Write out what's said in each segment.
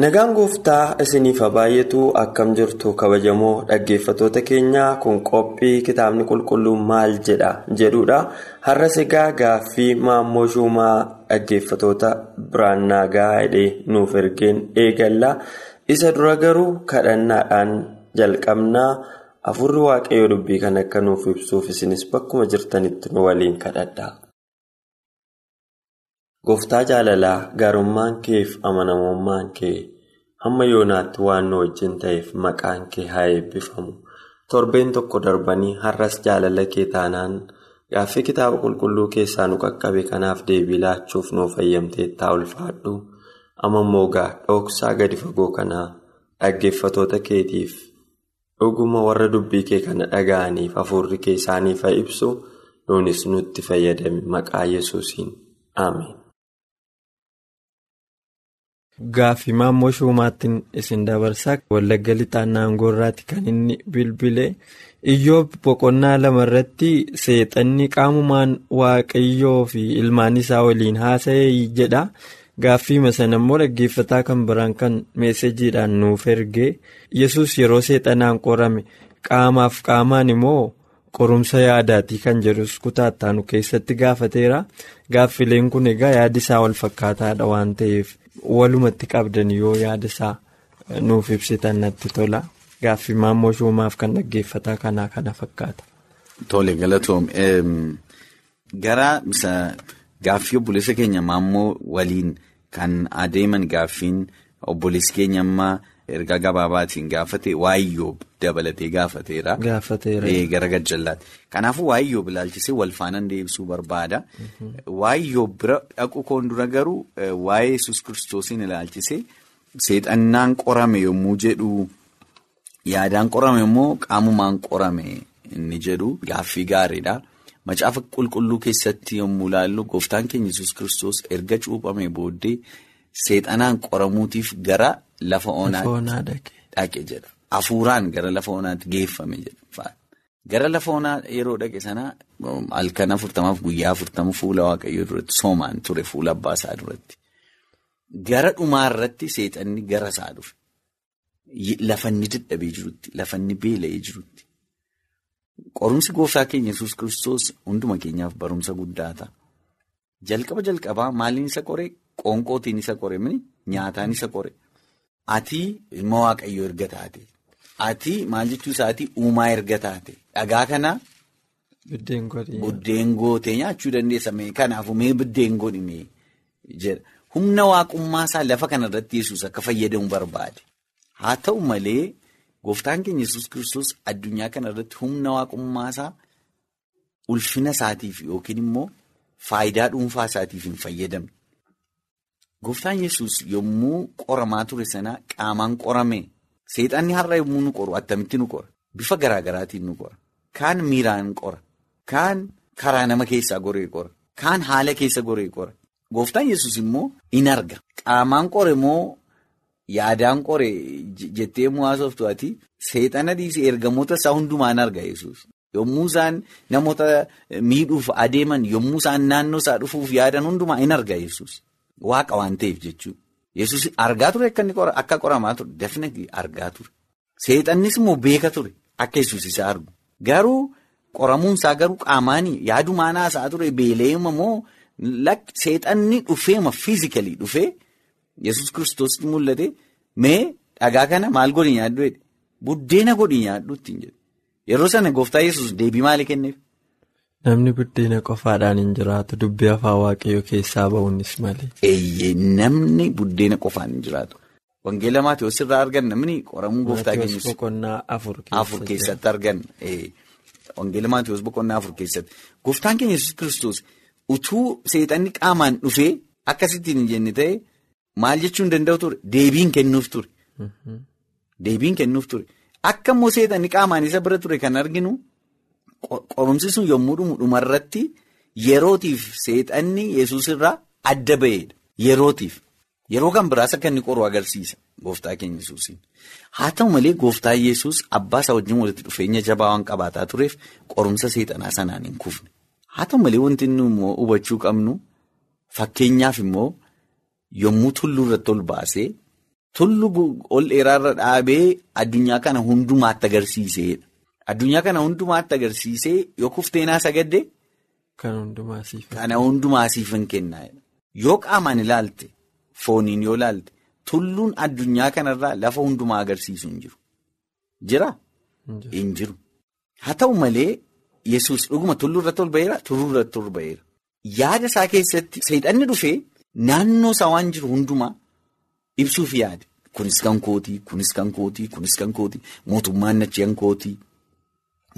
Nagaan gooftaa isiniif baay'atu akkam jirtu kabajamoo dhaggeeffatoota keenyaa kun qophii kitaabni qulqulluun maal jedha jedhudha har'as egaa gaaffii maammoo shumaa dhaggeeffatoota biraan nagaa hidhee nuuf ergeen eegalla. Isa dura garuu kadhannaadhaan jalqabnaa. Afurri waaqayyoo dubbii kan akka nuuf ibsuuf isinis bakkuma jirtanitti nu waliin kadhadha. Gooftaa jaalalaa gaarummaan keef amanamummaan kee hamma yoonaatti waan nu wajjin ta'eef maqaan kee haa eebbifamu. Torbeen tokko darbanii har'as jaalala kee taanaan gaaffii kitaaba qulqulluu keessaa nu qaqqabe kanaaf deebii laachuuf nuuf fayyamteettaa ulfaadhu. Amma immoo gaa dhoksaa gadi fagoo kanaa dhaggeeffatoota keetiif dhuguma warra dubbii kee kana dhaga'aniif hafuurri kee isaaniif haa ibsu nuunis nutti fayyadame maqaa yesuusiin ameen. Gaaffii maammoo shumaattiin isin dabarsaa wallagga lixaan naangoorraati kan inni bilbile. Iyyoo boqonnaa lama irratti seexanni qaamumaan waaqayyoo fi ilmaan isaa waliin haasa'ee jedha. Gaaffii sana immoo dhaggeeffataa kan biraan kan meesejiidhaan nuuf ergee yesus yeroo seexanaan qorame qaamaaf qaamaan immoo qorumsa yaadaatii kan jedhus kutaattaanu keessatti gaafateera. Gaaffileen kun egaa yaadi isaa wal fakkaataadha waan ta'eef. Walumatti qabdan yoo yaada isaa nuuf ibsitan natti tola gaaffii maammoo shumaaf kan dhaggeeffataa kanaa kana fakkaata. Tole galatoom gara gaaffii obboleessa keenya maammoo waliin kan adeeman gaaffiin obboleessi keenya ammaa ergaa gabaabaatiin gaafate waayyoo dabalatee gaafateera. Gara gajjallaatti. Kanaafuu waayyoo ilaalchisee wal faanaan deebisuu barbaada. Waayyoo bira dhaqu koon dura garuu waa'ee yesus kiristoosiin ilaalchisee seexannaan qorame yommuu jedhu yaadaan qorame immoo qaamumaan qorame inni jedhu gaaffii gaariidha. Macaafa qulqulluu keessatti yommuu ilaallu gooftaan keenya yesus kiristoos erga cuuphame booddee seexanaan qoramuutiif gara lafa onaa dhaqe jedha. Hafuuraan gara lafa onaatti geeffame jedha. Gara lafa onaa yeroo dhaqe sana halkan afurtamaaf guyyaa afurtama fuula waaqayyoo duratti soomaan ture fuula abbaa isaa duratti. Gara dhumaa irratti seexanni gara isaa dhufe. Lafanni dadhabee jirutti, lafanni beela'ee jirutti. Qorumsi gooftaa keenya yesus kiristoos hunduma keenyaaf barumsa guddaa ta'a. Jalqaba jalqabaa maaliin isa qoree? Qoonqootiin isa qore nyaataan isa qore. Ati ilma waaqayyoo erga taate. Ati maal jechuu isaatii uumaa erga taate. Dhagaa kana. Buddeen gootee nyaachuu dandeessa. Kanaafuu mee buddeen godhime jedha. Humna waaqummaa isaa lafa kanarratti yesus akka fayyadamu barbaade. Haa ta'u malee gooftaan keenya yesus kiristoos addunyaa kanarratti humna waaqummaa isaa ulfina isaatiif yookiin immoo faayidaa dhuunfaa isaatiif hin fayyadamne. Gooftaan yesus yommuu qoramaa ture sana qaamaan qorame. Seexanni har'a yommuu nu qoru attamitti nu qora. Bifa garaagaraatiin nu qora. Kaan miiraan qora. Kaan karaa nama keessaa goree qora. Kaan haala keessa goree qora. Gooftaan yesus immoo in arga. Qaamaan qore moo yaadaan qore jettee mu'aasoftu ati seexana dhiisee ergamoota isaa hundumaan arga yesus yommuu isaan namoota miidhuuf adeeman yommuu isaan naannoo isaa dhufuuf yaadan hundumaa in arga yesus. Waaqa waan ta'eef jechuudha. Yesus argaa ture akka qoramaa ture definitely argaa ture. Seexannis immoo beeka ture akka yesus isa argu. Garuu qoramuun isaa garuu qaamaanii yaadumaan haasaa ture beela'eema moo seexanni dhufeema fiizikalii dhufee yesus kiristoos mul'ate mee dhagaa kana maal godhi nyaaddu jedhe buddeena godhi nyaaddu ittiin jedhe. Yeroo sana gooftaa yesus deebii maalii kenneef? Namni buddeena qofaadhaan hin jiraatu dubbii afaan waaqayyoo keessaa ba'uunis malee. Eeyyee namni buddeena qofaan hin jiraatu Wangeela Maatiyoos irraa argan namni qoramuu gooftaa keenyas boqonnaa afur keessatti argan. Wangeela Maatiyoos boqonnaa afur keessatti. Gooftaan keenya Yesuus kiristoos utuu seexanni qaamaan dhufee akkasittiin hin jenne ta'e maal jechuu hin danda'u ture deebiin kennuuf ture. Deebiin kennuuf ture. Akka immoo seexanni qaamaan isa bira ture kan arginu qorumsi sun yommuu dhumu dhumarratti yerootiif seexanni Yesuus irraa adda ba'eedha. Yerootiif. Yeroo kan biraas akka inni qoru agarsiisa gooftaa keenya Yesuusiin. Haa ta'u malee gooftaa Yesuus abbaa isaa wajjin walitti dhufeenya jabaa waan qabaataa tureef qorumsa seexanaa sanaan hin kufne. Haa ta'u malee wanti inni immoo hubachuu qabnu fakkeenyaaf immoo yommuu tulluu irratti ol baasee tulluu ol dheeraarra dhaabee addunyaa kana hundumaatti agarsiiseedha. Addunyaa kana hundumaatti agarsiisee yoo kufteenaa sagadde. Kana hundumaa siif hin kennaa. Yoo qaamaan ilaalte fooniin yoo ilaalte tulluun addunyaa kanarraa lafa hundumaa agarsiisu hin jiru. Jira? Hin jiru. Haa ta'u malee Yesuus dhuguma tulluu irratti ol ba'eera tulluu irratti ol ba'eera. Yaada isaa keessatti seexanni dhufee naannoo isaa waan jiru hundumaa ibsuuf yaade. Kunis kan kootii, kunis kan kootii, kunis kan kootii, mootummaan achi kan kootii.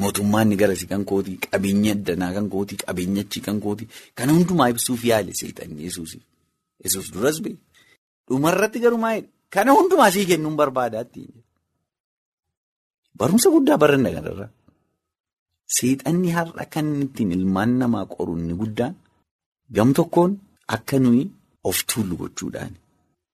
Mootummaan ni garasi kan kootii, qabeenya addanaa kan kootii, qabeenya achi kan kootii. Kana hundumaa ibsuuf yaale seexanni Yesuusiif. Yesuus duras ba'e. Dhumarratti garuu maayidha? Kana hundumaa sii kennuun barbaadaatti. Barumsa guddaa baranna kanarraa. Seexanni har'a kan ittiin ilmaan namaa qoru inni guddaan gam tokkoon akka nuyi of tuullu gochuudhaan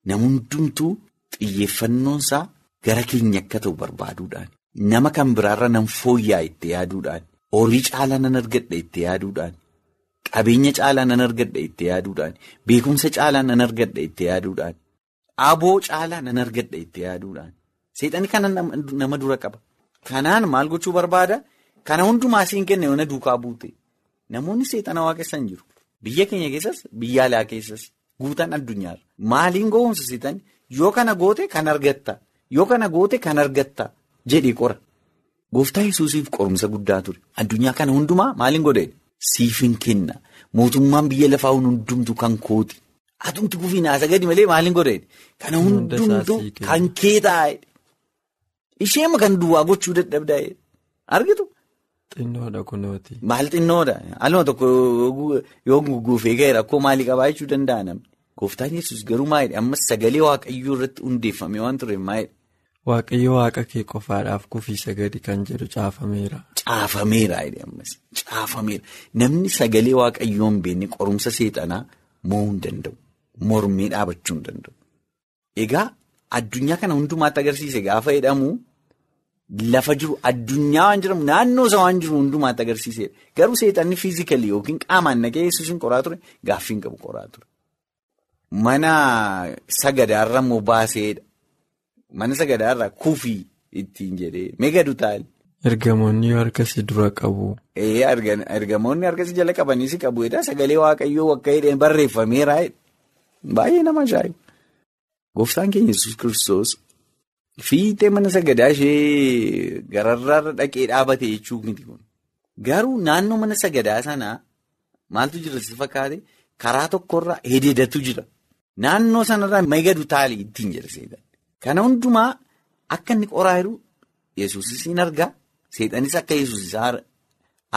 nama hundumtuu xiyyeeffannoonsaa gara keenya akka ta'u barbaaduudhaan. Nama kan biraarra nan fooyya'aa itti yaaduudhaan horii caalaa nan argadha itti yaaduudhaan qabeenya caalaa nan argadha itti yaaduudhaan beekumsa caalaa nan argadha itti yaaduudhaan aboo caalaa nan argadha itti yaaduudhaan seexanni kana nama dura qaba. Kanaan maal gochuu barbaada? Kana hundumaa siin kenne yoona duukaa buute namoonni seexana waaqessan jiru. Biyya keenya keessas biyya alaa keessas guutaan addunyaarra maaliin gowwoomsa seexanni yoo kana goote kan argatta yoo kana goote kan argatta. Jedhee qora. Gooftaa Yesuusiif qorumsa guddaa ture. Addunyaa kana hundumaa maaliin godhee? Siifin kenna. Mootummaan biyya lafaa hundumtu kan kooti. Atumti gufiinaa sagadi malee maaliin godhee? Kana hundumtu kan kee taa'e. Isheema kan duwwaa gochuu dadhabdaa argitu. Xinnoodha kunooti. Maal xinnoodha? Aluma tokko yoo guguufee ga'e rakkoo maalii qabaa jechuu danda'a namni. Gooftaan Yesuus garuu maayidha? Ammas sagalee waaqayyoo irratti hundeeffame waan tureef maayidha? Waaqayyo waaqa kee qofaadhaaf kufii sagadi kan jedhu caafameera. Caafameera caafameera namni sagalee waaqayyoo hin beekne qorumsa seexanaa mo'uu hin danda'u mormee dhaabachuu hin danda'u. Egaa addunyaa kana hundumaatti agarsiise gaafa jedhamu lafa jiru addunyaa waan jedhamu naannoo isaa waan jiru hundumaatti agarsiisedha garuu seexanni fiizikalii yookiin qaamaan naqee yesuusin qoraa ture gaaffiin qabu qoraa ture. Mana sagadaarra immoo baaseedha. Mana sagadaarraa kufii ittiin jedhee megadu taali. Ergamoonni harkasii dura qabu. Ergamoonni harkasii jala qabanii si qabu jedhaa sagalee waaqayyoo akka hidheen barreeffameera baay'ee nama ajaa'ibu. Gooftaan keenya Yesuus kiristoos fiixee mana sagadaa ishee gararraarra dhaqee dhaabate jechuun miti kun. Garuu naannoo mana sagadaa sanaa maaltu jira si fakkaate karaa tokkorra hedeedatu jira. Naannoo sanarraa megadu taali ittiin jedha seetan. Kana hundumaa akka inni qoraa jiru yesuusis hin argaa seexanis akka yesuus isaa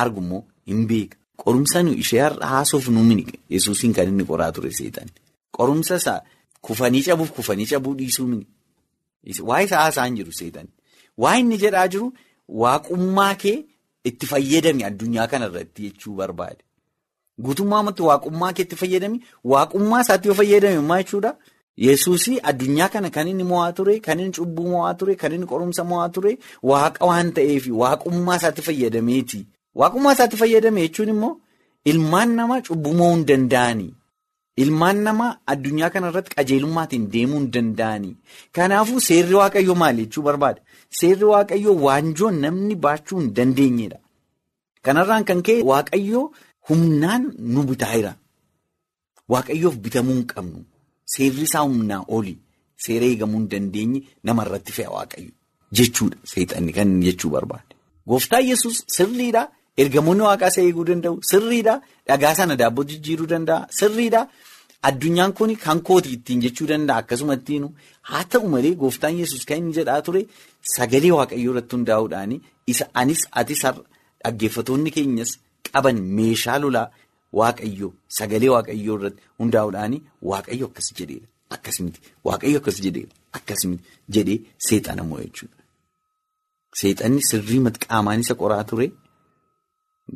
argu immoo hin beeka. Qorumsa ishee haasoof nuumini yesuusiin kan inni qoraa ture seexan. Qorumsa isaa kufanii cabuuf kufanii cabuu dhiisuu mini. Waa isa haasaa hin jiru seexan. Waa inni jedhaa jiru waaqummaa kee itti fayyadami addunyaa kanarratti jechuu barbaade. Guutummaa ammatti waaqummaa kee itti fayyadami waaqummaa isaatti yoo fayyadame maa jechuudha. Yesuusii addunyaa kana kan inni mo'aa ture, kan inni cubbuu mo'aa ture, kan inni qorumsa mo'aa ture, waaqa waan ta'eef waaqummaa isaatti fayyadameeti. Waaqummaa isaatti fayyadame jechuun immoo ilmaan namaa cubbuu mo'uu hin danda'ani. Ilmaan namaa addunyaa kana irratti qajeelummaatiin deemuu hin danda'ani. Kanaafuu seerri waaqayyoo maali jechuu barbaada? Seerri waaqayyoo waanjoo namni baachuu hin dandeenyedha. Kanarraan kan ka'e waaqayyoo humnaan nu bitaa'eera. Waaqayyoof bitamuu hin qabnu. Seerri isaa humnaa oli seera eegamuu hin dandeenye namarratti fe'a waaqayyo jechuudha seexanni kan jechuu barbaade. Gooftaan Yesuus sirriidhaa ergamoonni waaqaa isa eeguu danda'u sirriidhaa dhagaa sana daabboo jijjiiruu danda'a sirriidhaa Addunyaan kun kan kooti ittiin jechuu danda'a akkasumattiinu haa ta'u malee gooftaan yesus kan inni jedhaa ture sagalee waaqayyoo irratti hundaa'uudhaan isa anis atis dhaggeeffatoonni keenyas qaban meeshaa lolaa waaqayyoo sagalee waaqayyoo irratti hundaa'uudhaan waaqayyo akkas jedheera akkas miti waaqayyo akkas jedheera akkas miti jedhee seexana mo'e jechuudha. Seexanni sirrii qaamaan isa qoraa ture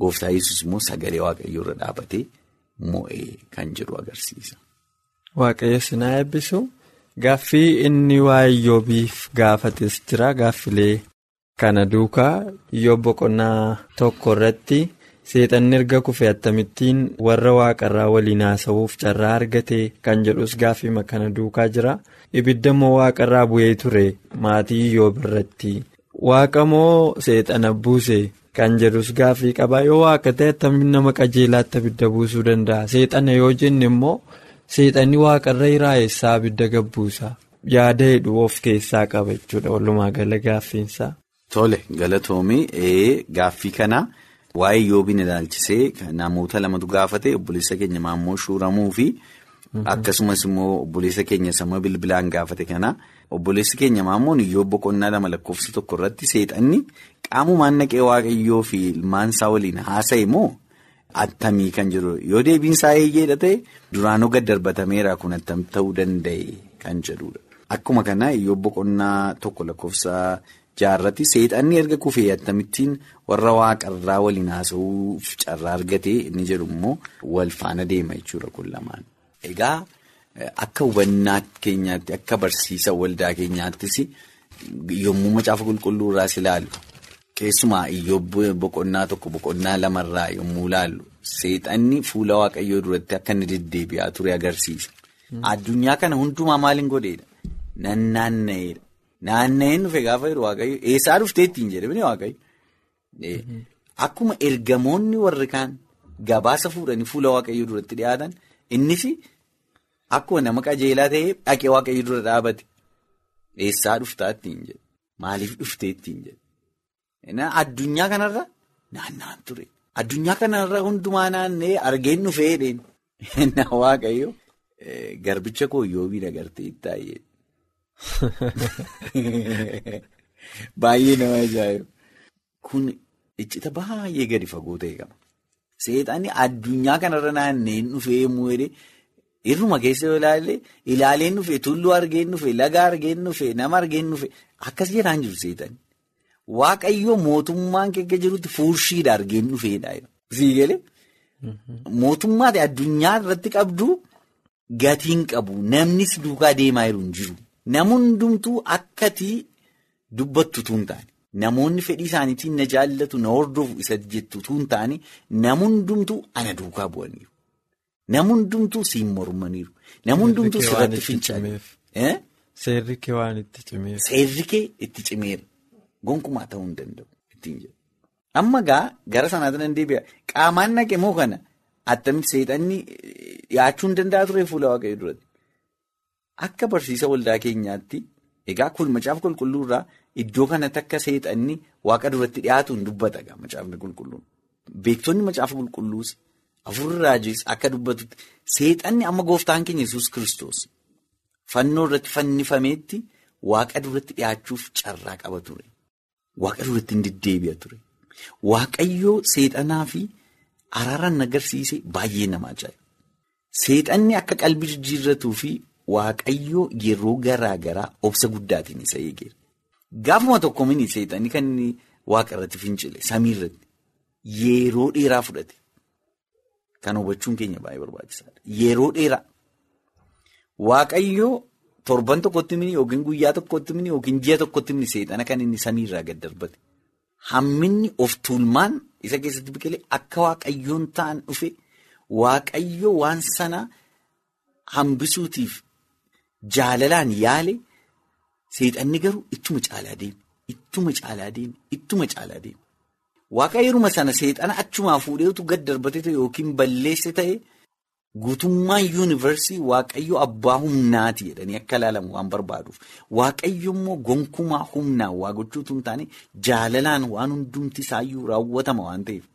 gooftaa yesus immoo sagalee waaqayyoo irra dhaabatee. Mo'ee kan jedhu agarsiisa. Waaqayyo sinaa eebbisu gaaffii inni waa'ee Iyyoobiif gaafates jira gaaffilee kana duukaa Iyyoob boqonnaa tokko irratti seexanni erga kufe attamittiin warra waaqarraa waliin haasa'uuf carraa argate kan jedhus gaaffii kana duukaa jira. Ibidda moo waaqarraa bu'ee ture maatii Iyyoob irratti? Waaqa moo seexana buuse. Kan jedhus gaaffii qabaa? Yoo waaqa ta'e attamiin nama qajeelaatti abidda buusuu danda'a? Seexana yoo jenne immoo seexanni waaqarra iraayessaa abidda gabbuusa? Yaada hedhuu of keessaa qaba jechuudha. Walumaa gala gaaffiinsaa. Tole galatoomii gaaffii kana waa'ee Iyyoobiin ilaalchisee namoota lamatu gaafate obboleessa keenya maammoo shuuramuu fi akkasumas immoo obboleessa keenya sama bilbilaan gaafate kana. Obboleessi keenya maammoon Iyyoob boqonnaa lama lakkoofsa tokko irratti seexanni qaamumaan naqee waaqayyoo fi ilmaan isaa waliin haasa'e moo attamii kan jiru yoo deebiin isaa eeyyeedha ta'e duraanuu gad darbatameera kun attam ta'uu danda'e kan jedhudha. Akkuma kana Iyyoob boqonnaa tokko lakkoofsa jaarratti seexanni erga kufee attamittiin warra waaqarraa waliin haasa'uuf carraa argate inni jedhu immoo wal faana deema jechuudha kun lamaan. Egaa. Akka hubannaa keenyaatti akka barsiisa waldaa keenyaattis yommuu macaafa qulqulluu irraas ilaallu keessumaa Iyyoob boqonnaa tokko boqonnaa lamarraa yommuu ilaallu seexanni fuula waaqayyoo duratti akka inni deddeebi'aa ture agarsiisa. Addunyaa kana hundumaa maaliin godheedha? Nannaanna'eedha. Naanna'een dhufe gaafa jiru waaqayyo eessaa dhuftee ittiin jedhamani waaqayyo. Akkuma ergamoonni warri kaan gabaasa fuudhanii fuula waaqayyoo duratti dhiyaatan innis. Akkuma nama qajeelaa ta'ee dhaqee waaqayyo dura dhaabate eessaa dhuftaa ittiin jedhe maaliif dhuftee ittiin jedhe addunyaa kanarra naanna'an ture. Addunyaa kanarra hundumaa naanna'ee argeen dhufeedheen na waaqayyo garbicha koo Iyyoobiin agartee ittaayee baay'ee nama ajaa'iba kun iccita baay'ee gadi fagoo ta'e qaba seexanni addunyaa kanarra naanna'een dhufee yemmuu jedhee. Irruma keessa yoo ilaalle ilaaleen dhufe tulluu argeen dhufe laga argeen dhufe nama argeen dhufe akkas jedhaan jiru seexanni. Waaqayyoo mootummaan keessa jirutti fuurshiidha argeen dhufeedha. Siigalee mootummaa addunyaa irratti qabdu gatiin qabu namnis duukaa deemaa jiru hin jiru. Namoonni hundumtuu akkatii dubbattu tuun taane namoonni fedhii isaaniitiin na jaallatu na hordofu isa jettu tuun taane namoonni hundumtuu ana duukaa bu'aniiru. Namoonni hundumtuu siin mormaniiru. Namoonni hundumtuu sirratti finca'aniiru. Seerri kee waan itti cimeera. Seerri kee itti cimeera. Gonkumaa ta'uu hin danda'u. Amma gaa gara sanaatti nan deebi'a. Qaamaan naqe moo kana attamitti seexanni dhiyaachuu hin danda'a ture fuula waaqayyoo duratti. Akka barsiisa waldaa keenyaatti egaa kun macaafa qulqulluu irraa iddoo kanatti akka seexanni waaqa duratti dhiyaatu hin dubbata macaafni qulqulluun. Beektonni macaafa qulqulluus. Afurri raajis akka dubbatutti seexanni amma gooftaan keenya yesus kiristoos fannoo irratti fannifameetti waaqa duratti dhiyaachuuf carraa qaba ture. Waaqa duratti hin deddeebi'a ture. Waaqayyoo seexanaa fi araaraan agarsiise baay'ee nama ajaa'iba. Seexanni akka qalbii jijjiirratuu fi waaqayyoo yeroo garaa garaa obsa guddaatiin isa eegeera. Gaafuma tokko mini seexanni kan waaqa irratti fincile samii irratti yeroo dheeraa fudhate. Kan hubachuun keenya baay'ee barbaachisaadha. Yeroo dheeraa waaqayyoo torban tokkotti mini yookiin guyyaa tokkotti mini yookiin ji'a tokkotti mini seexana kan inni samiirraa gad darbate. Hamminni of tuulmaan isa keessatti biqilee akka waaqayyoon ta'an dhufe waaqayyo waan sana hambisuutiif jaalalaan yaale seexanni garuu ittuma caalaa deeme. Ittuma caalaa deeme. Ittuma caalaa deeme. Waaqayyooma sana seexana achumaa fuudheetu gad darbate ta'e yookiin balleesse ta'e guutummaan yuunivarsii waaqayyo abbaa humnaati jedhanii akka ilaalamu waan barbaaduuf waaqayyo immoo gonkumaa humnaan waa gochuutu hin taane jaalalaan waan hundumti isaayyuu raawwatama waan ta'eef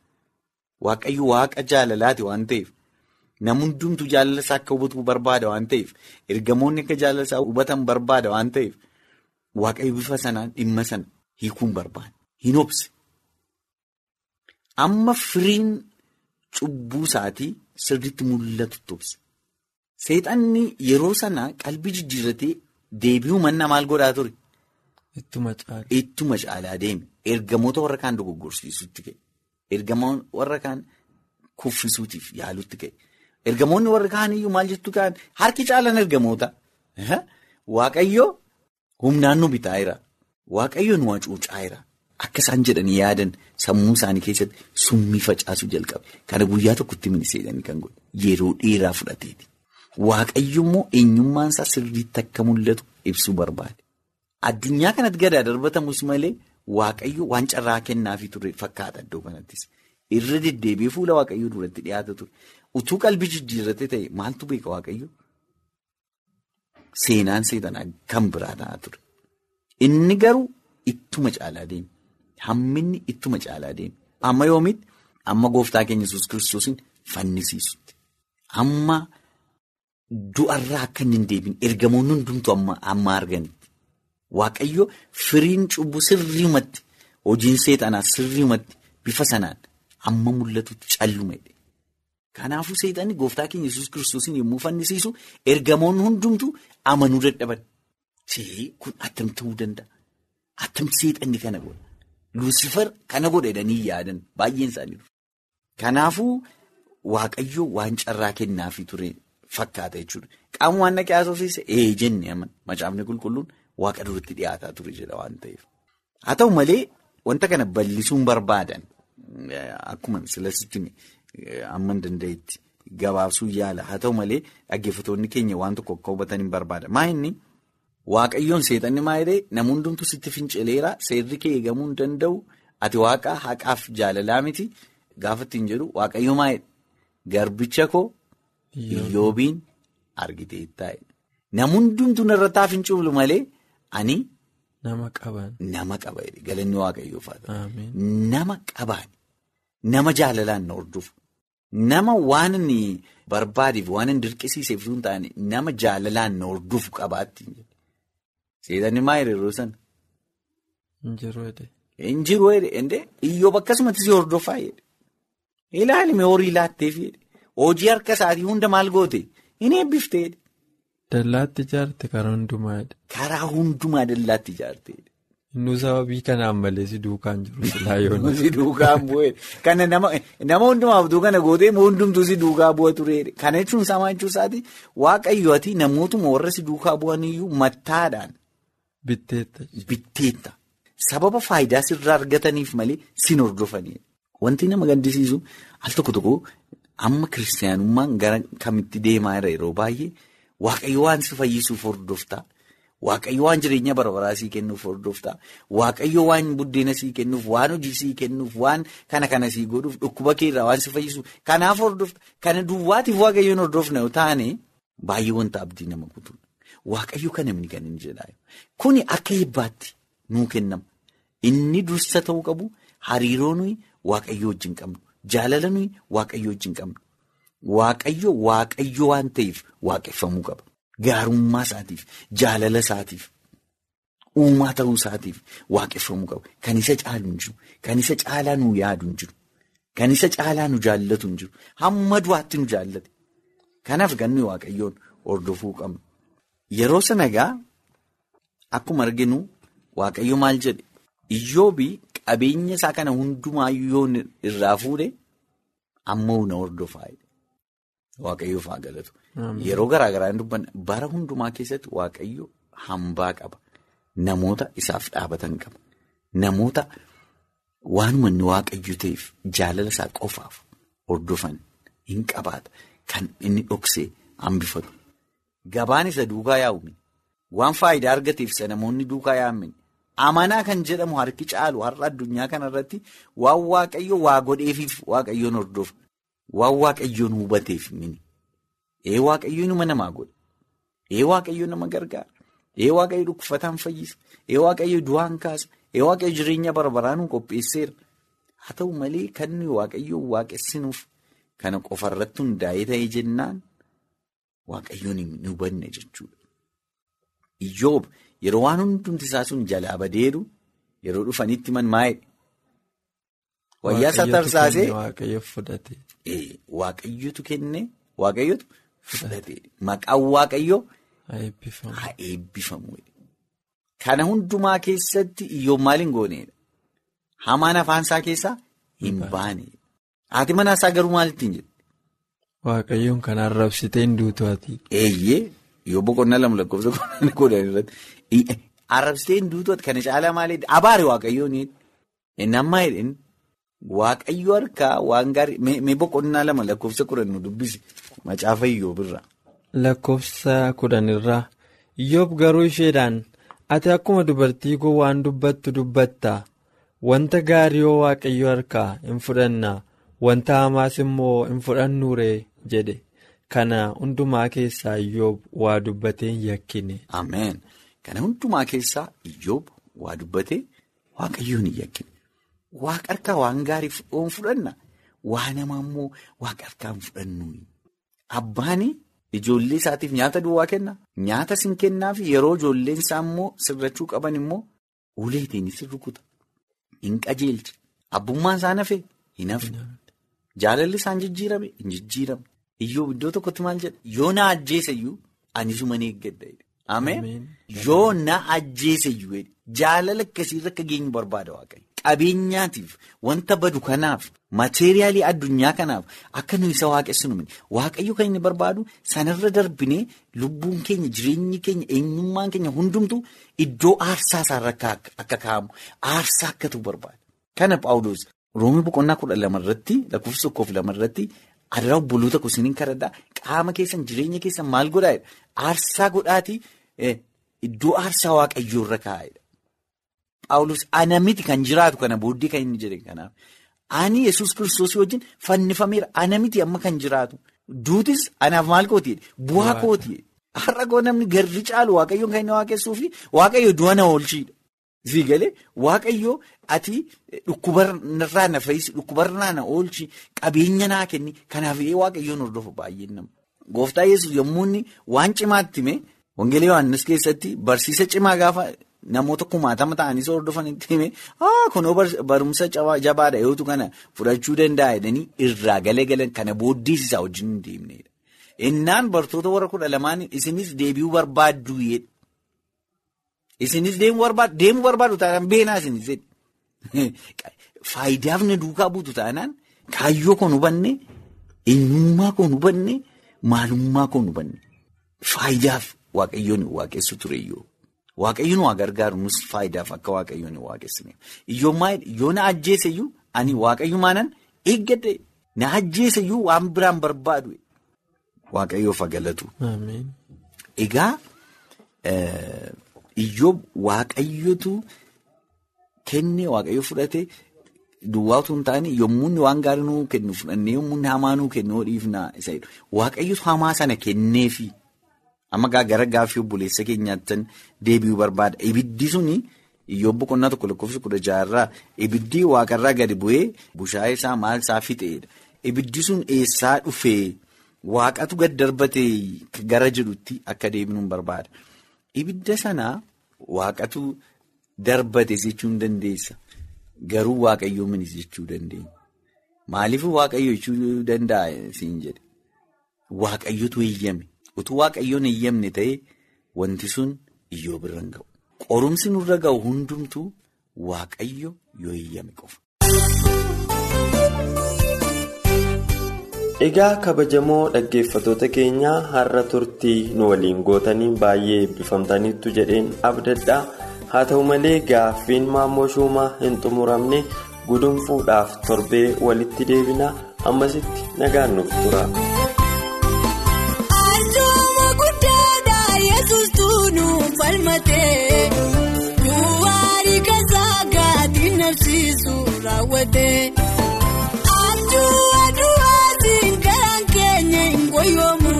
waaqayyo waaqa jaalalaati waan ta'eef Namni hundumtuu jaalala isaa akka hubatu barbaada waan ta'eef ergamoonni akka jaalala isaa hubatan barbaada waan ta'eef waaqayyo bifa sanaan dhimma sana hiikuun barbaada. Hin obse. Amma firiin cubbuu isaatii sirriitti mul'atutti obse. Seexanni yeroo sana qalbii jijjiirratee deebi'uu manna maal godhaa ture? Ittuma caala. Ittuma caalaa deeme. Ergamoota warra kaan dogoggorsiisutti ka'e. Ergamoota warra kaan kuffisuutiif yaalutti ka'e. Ergamoonni warra kaan iyyuu maal jettu kaan harki caalan ergamoota. Waaqayyo humnaan nu bitaa'eera. Waaqayyo nu hacuucaa'eera. Akka isaan jedhanii yaadan sammuu isaanii keessatti summii facaasuu jalqabe. Kana guyyaa tokkotti miniseedhanii kan godhe yeroo dheeraa fudhateeti. Waaqayyo immoo eenyummaan isaa sirriitti akka mul'atu ibsuu barbaade. Addunyaa kanatti gadaa darbatamus malee waaqayyo waan carraa kennaafii ture fakkaata iddoo kanattis. Irra deddeebi'ee fuula waaqayyoo duratti dhiyaata ture. Utuu qalbii jijjiirratee ta'e maaltu beeka waaqayyo? Seenaan seexanaa kan biraa ta'aa ture. Inni garuu ittuma caalaa deeme. Hamminni ittuma caalaa deeme. Amma yoomitti amma gooftaa keenya Yesuus kiristoosiin fannisiisutti. Amma du'arraa akka hin deebiin ergamoonni hundumtu amma arganitti. Waaqayyo firiin cubbuu sirriimatti hojiin seexanaa sirriimatti bifa sanaan amma mul'atutti callumedha. Kanaafuu seexanni gooftaa keenya Yesuus kiristoosiin yommuu fannisiisu ergamoonni hundumtuu amanuu dadhaban. See kun attam ta'uu danda'a. Attamti seexanni kana godha. Luusifar kana godha jedhanii yaadan baay'een isaanii. Kanaafuu waaqayyo waan carraa kennaafii ture fakkaata jechuudha. Qaama waan naqee haasofsiise ee jenne aman macaafni qulqulluun waaqa duratti dhiyaataa ture jedha waan ta'eef. Haa ta'u malee wanta kana bal'isuun barbaadan akkuma silasitti amma hin danda'etti gabaabsuu yaala. Haa ta'u malee dhaggeeffattoonni keenya waan tokko akka hubatan hin barbaada. Maa inni waaqayyoon seexanni maa jedhee namni hundumtu sitti finceleera seerri kee eegamuu hin danda'u ati waaqa haqaaf jaalalaa miti gaafa ittiin jedhu waaqayyo maa jedhe garbicha koo iyyoobiin argitee taa'e. Namni hundumtuu narratti haa fincilu malee ani. Nama qaban. Nama qaba galanni waaqayyoof haa ta'u. Nama qabaan nama jaalalaan na hordofu nama waan inni barbaadeef waan inni dirqisiiseef sun taane nama jaalalaan na hordofu qabaatti. Seexanni maa yeroo sana. Injiruu jedhe. Jedhe iyyoob akkasumatti si hordofaa jedhe. Ilaalime horii laatteef jedhe. Hojii harka isaatii hunda maal goote hin eebbiftee jedhe. Dallaatti ijaarte karaa hundumaa jedhe. Karaa hundumaa dallaatti ijaarte. Innuu sababii kanaan malee si duukaan jiru silaayoon. Si duukaan bu'ee kana nama hundumaaf duukana gootee hundumtuu si duukaa bu'a ture. Kana jechuun isaa maal jechuun isaati waaqayyo ati namootuma warra si duukaa bu'aniyyuu mattaadhaan. Bitteetta. Bitteetta. Sababa faayidaa sirraa argataniif malee sin hordofanii. Wanti nama gaddisiisu al tokko tokko amma kiristaanummaan gara kamitti deemaa jira yeroo baay'ee waaqayyo waan si fayyisuuf hordoftaa. Waaqayyo waan jireenya barbaraa sii kennuuf hordoftaa. Waaqayyo waan buddeena sii kennuuf, waan hojii sii kennuuf, waan kana kana sii godhuuf, dhukkuba keerraa waan si fayyisuuf. Kanaaf hordofta. Kana duwwaatiif waaqayyoon hordofna yoo taane baay'ee wanta abdii nama kutuudha. Waaqayyo kana kan inni jedhaa Kuni akka eebbaatti nuu kennama. Inni dursa ta'uu qabu hariiroo nuyi waaqayyo wajjin qabnu. Jaalala nuyi waaqayyo wajjin qabnu. Waaqayyo waaqayyo waan ta'eef waaqeffamuu qaba. Gaarummaa isaatiif jaalala isaatiif uumaa ta'uu isaatiif waaqeffamuu qaba. Kan isa caalu hin jiru. Kan isa caalaa nu yaadu hin jiru. Kan isa caalaa nu jaallatu hin jiru. Hamma du'aatti nu jaallate. Kanaaf ganni waaqayyoon hordofuu qabna. Yeroo sana egaa akkuma arginu waaqayyo maal jedhe iyyoobii qabeenya isaa kana hundumaayyuu irraa fuudhe amma na hordofaa waaqayyoof haa galatu. Yeroo garaa garaa dubbanna bara hundumaa keessatti waaqayyo hambaa qaba. Namoota isaaf dhaabatan qaba. Namoota waanuma inni waaqayyo ta'eef jaalala isaa qofaaf hordofan hin qabaata. Kan inni dhoksee hambifatu. Gabaan isa duukaa yaa'uun waan faayidaa argateef isa namoonni duukaa yaa'amin amanaa kan jedhamu harki caalu har'a addunyaa kanarratti waan waaqayyo waa godheefiif waaqayyoon hordofa. Waan waaqayyoon hubateef mini. Ee waaqayyo nama namaa godha. Ee waaqayyo nama gargaara. Ee waaqayyo dhukkufataan fayyisa. Ee waaqayyo du'aan kaasa. Ee waaqayyo jireenya barbaraa nu qopheesseera. Haa ta'u malee kan nuyi waaqayyoon waaqessinuuf kana qofarratti hundaa'ee ta'ee jennaan waaqayyoon hin hubanne jechuudha. Iyyoob yeroo waan hundumti isaa sun jalaa badeeru yeroo dhufanitti man maa'ee wayyaa isaa tarsaasee waaqayyotu kenne waaqayyotu fudhate maqaan waaqayyoo haa eebbifamu. Kana hundumaa keessatti iyyoob maal hin gooneedha? Hamaan afaan isaa keessaa hin baaneedha. Haati manaa isaa garuu maal ittiin jedhe? Waaqayyoon kan arrabsitee hin duutu ati. Eeyyee yoo boqonnaa lama lakkoofsa kudhan irratti arrabsitee hin duutu kana caalaa maal jedhe abaare waaqayyoon inni ammaa jedheen waaqayyo harkaa waan gaarii mee boqonnaa lama lakkoofsa kudhan nu dubbisi macaafa iyyoob irraa. Lakkoofsa kudhan irraa iyyoob garuu isheedhaan ati akkuma dubartii kun waan dubbattu dubbatta wanta gaarii yoo waaqayyo harkaa hin fudhannaa wanta hamaas immoo hin fudhannuuree jedhe kana hundumaa keessaa iyyoob waa dubbatee hin yakkine. Ameen. Kana hundumaa keessaa iyyoob waa dubbatee waaqayyoon hin yakkine. Waaqa harkaa waan gaarii hin fudhanna waa namaa immoo waaqa harkaa hin fudhannu. Abbaan ijoollee isaatiif nyaata duwwaa kenna. Nyaata sin kennaa fi yeroo ijoolleen isaa immoo sirrachuu qaban immoo uleetiin sin rukuta. Hin qajeelche. Abbummaan isaa hafee hin hafne. Jaalalli isaan jijjiirame hin jijjiirame. Iyyoob iddoo tokkotti maal jedha yoo na ajjeesayyuu ani suma ni eeggadha. Ameen. Yoo na ajjeesayyuu jaalala akkasiirra akka geenyu barbaada waaqayyo. Qabeenyaatiif wanta badu kanaaf mateeriyaalii addunyaa kanaaf akka nuyi isa waaqessinu waaqayyo kan inni barbaadu sanarra darbinee lubbuun keenya jireenyi keenya eenyummaan keenya hundumtu iddoo aarsaa isaarra akka kaa'amu aarsaa akka ta'u barbaada. Kana Paawuloos Roomii boqonnaa kudha lamarratti lakkoofsa tokkoof lamarratti adaraa obboloota kusiniin kadhadhaa qaama keessan jireenya keessan maal godhaa aarsaa godhaatii iddoo aarsaa waaqayyoo irra kaa'edha. Paawuloos ana miti kan jiraatu kana booddee kan inni jedhe kanaaf ani yesus kiristoos wajjin fannifameera ana miti amma kan jiraatu duutis anaaf maal kooti bu'aa kooti har'a koo namni garri caalu waaqayyoon kan inni waaqessuu fi waaqayyo du'a na oolchiidha. Sii galee waaqayyoo ati dhukkubarraa na fayyisi dhukkubarraa na oolchi qabeenya naa kenni kanaaf waaqayyoon hordofu baay'een nama. Gooftaa yesus yommuu inni waan cimaatti hime wangeela Yohaannis keessatti barsiisa cimaa gaafa namoota kumaatama ta'anii isa hordofanitti hime kunoo barumsa jabaadha yootu kana fudhachuu danda'a jedhanii irraa galee galan kana booddees isaa wajjin hin deemnedha. Innaan bartoota warra kudha lamaan isinis deebi'uu barbaaddu jedhe. Isinis deemuu barbaadu deemuu barbaadu taanaan beenaa isinis faayidaaf na duukaa buutu taanaan kaayyoo kan hubanne eenyummaa kan hubanne maalummaa kan hubanne faayidaaf waaqayyoon waaqessu tureyyoo waaqayyoon waa gargaaru nus faayidaaf akka waaqayyoon waaqessine iyyoomaa yoo na ajjeeseyyuu ani waaqayyumaanan eeggadhe na ajjeeseyyuu waan biraan barbaadu. Waaqayyoof galatu. Egaa. Iyyoob waaqayyotu kenne waaqayyo fudhate duwwaatu hin taane yommuu waan gaarii nuu kennu fudhannee yommuu hamaa nuu kennu dhiifnaa isa jedhu. Waaqayyotu hamaa sana kenneefi amma gara gaaffii obboleessa keenyaatti deebi'uu barbaada ibiddi suni iyyoob boqonnaa tokko lakkoofsa kudha jaarraa ibiddi waaqarraa gadi bu'ee bushaayee isaa maal isaa fixeedha ibiddi sun eessaa dhufee waaqatu gad darbatee gara jedhutti akka deebinuun barbaada. Ibidda sanaa waaqatu darbate jechuu dandeessa. Garuu waaqayyoo minis jechuu dandeenya. Maaliif waaqayyo jechuu danda'a siin jedhe? Waaqayyotu eeyyame. Utuu waaqayyoon eeyyamne ta'e wanti sun iyyoob irra hin ga'u. Qorumsi nurra ga'u hundumtuu waaqayyo yoo eeyyame qofa. Egaa kabajamoo dhaggeeffatoota keenyaa har'a turtii nu waliin gootanii baay'ee eebbifamtaniittu jedheen abdadhaa haa ta'u malee gaaffiin maammoo shuumaa hin xumuramne gudunfuudhaaf torbee walitti deebina ammasitti nagaan nuuf tura. daawwate. Ajjuu aduu asiin garaan keenya hin goyyoomu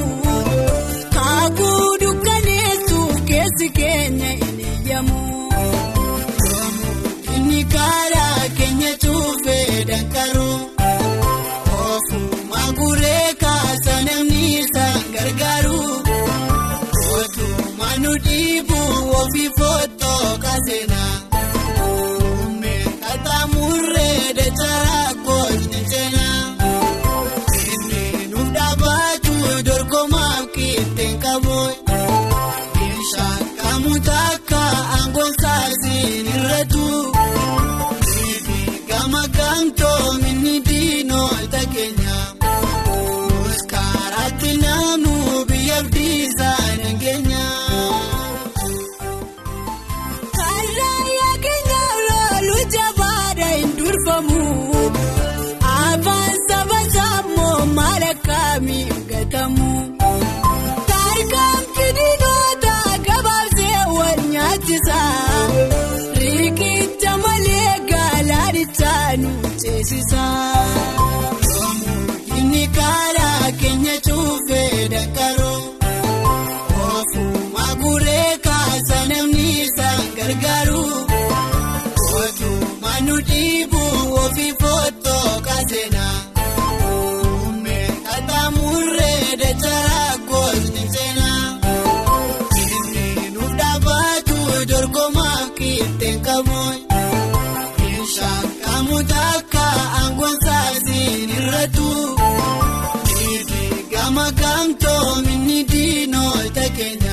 kaakuu dukkaneessuuf keessi keenya hin iyyamu. Inni karaa keenya cuufee dankaruu ofuma guree kaasa namni isaan gargaaru. Otuu manu dhiibu ofii footoo kaasee. nu dhiibu ofii footoo kaseena. Uumee kataa murree dachara kooti seena. Inni nuuf dhaabbatu dorgomaa kiiteen qabu. Meeshaan kamuu takka aangoon saasiin irrattu. Itti gama kamtoo minni diinoo ta'e keenya.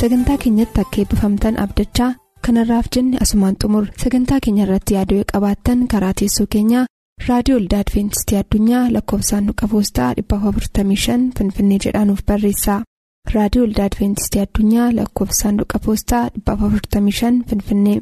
sagantaa keenyatti akka eebbifamtan abdachaa kanarraaf jenne asumaan xumur sagantaa keenya irratti yaada'ee qabaattan karaa teessoo keenyaa raadiyoo olda adventistii addunyaa lakkoofsaan dhuqa poostaa 455 finfinnee jedhaanuf barreessa raadiyoo olda adventistii addunyaa lakkoofsaan dhuqa poostaa 455 finfinnee.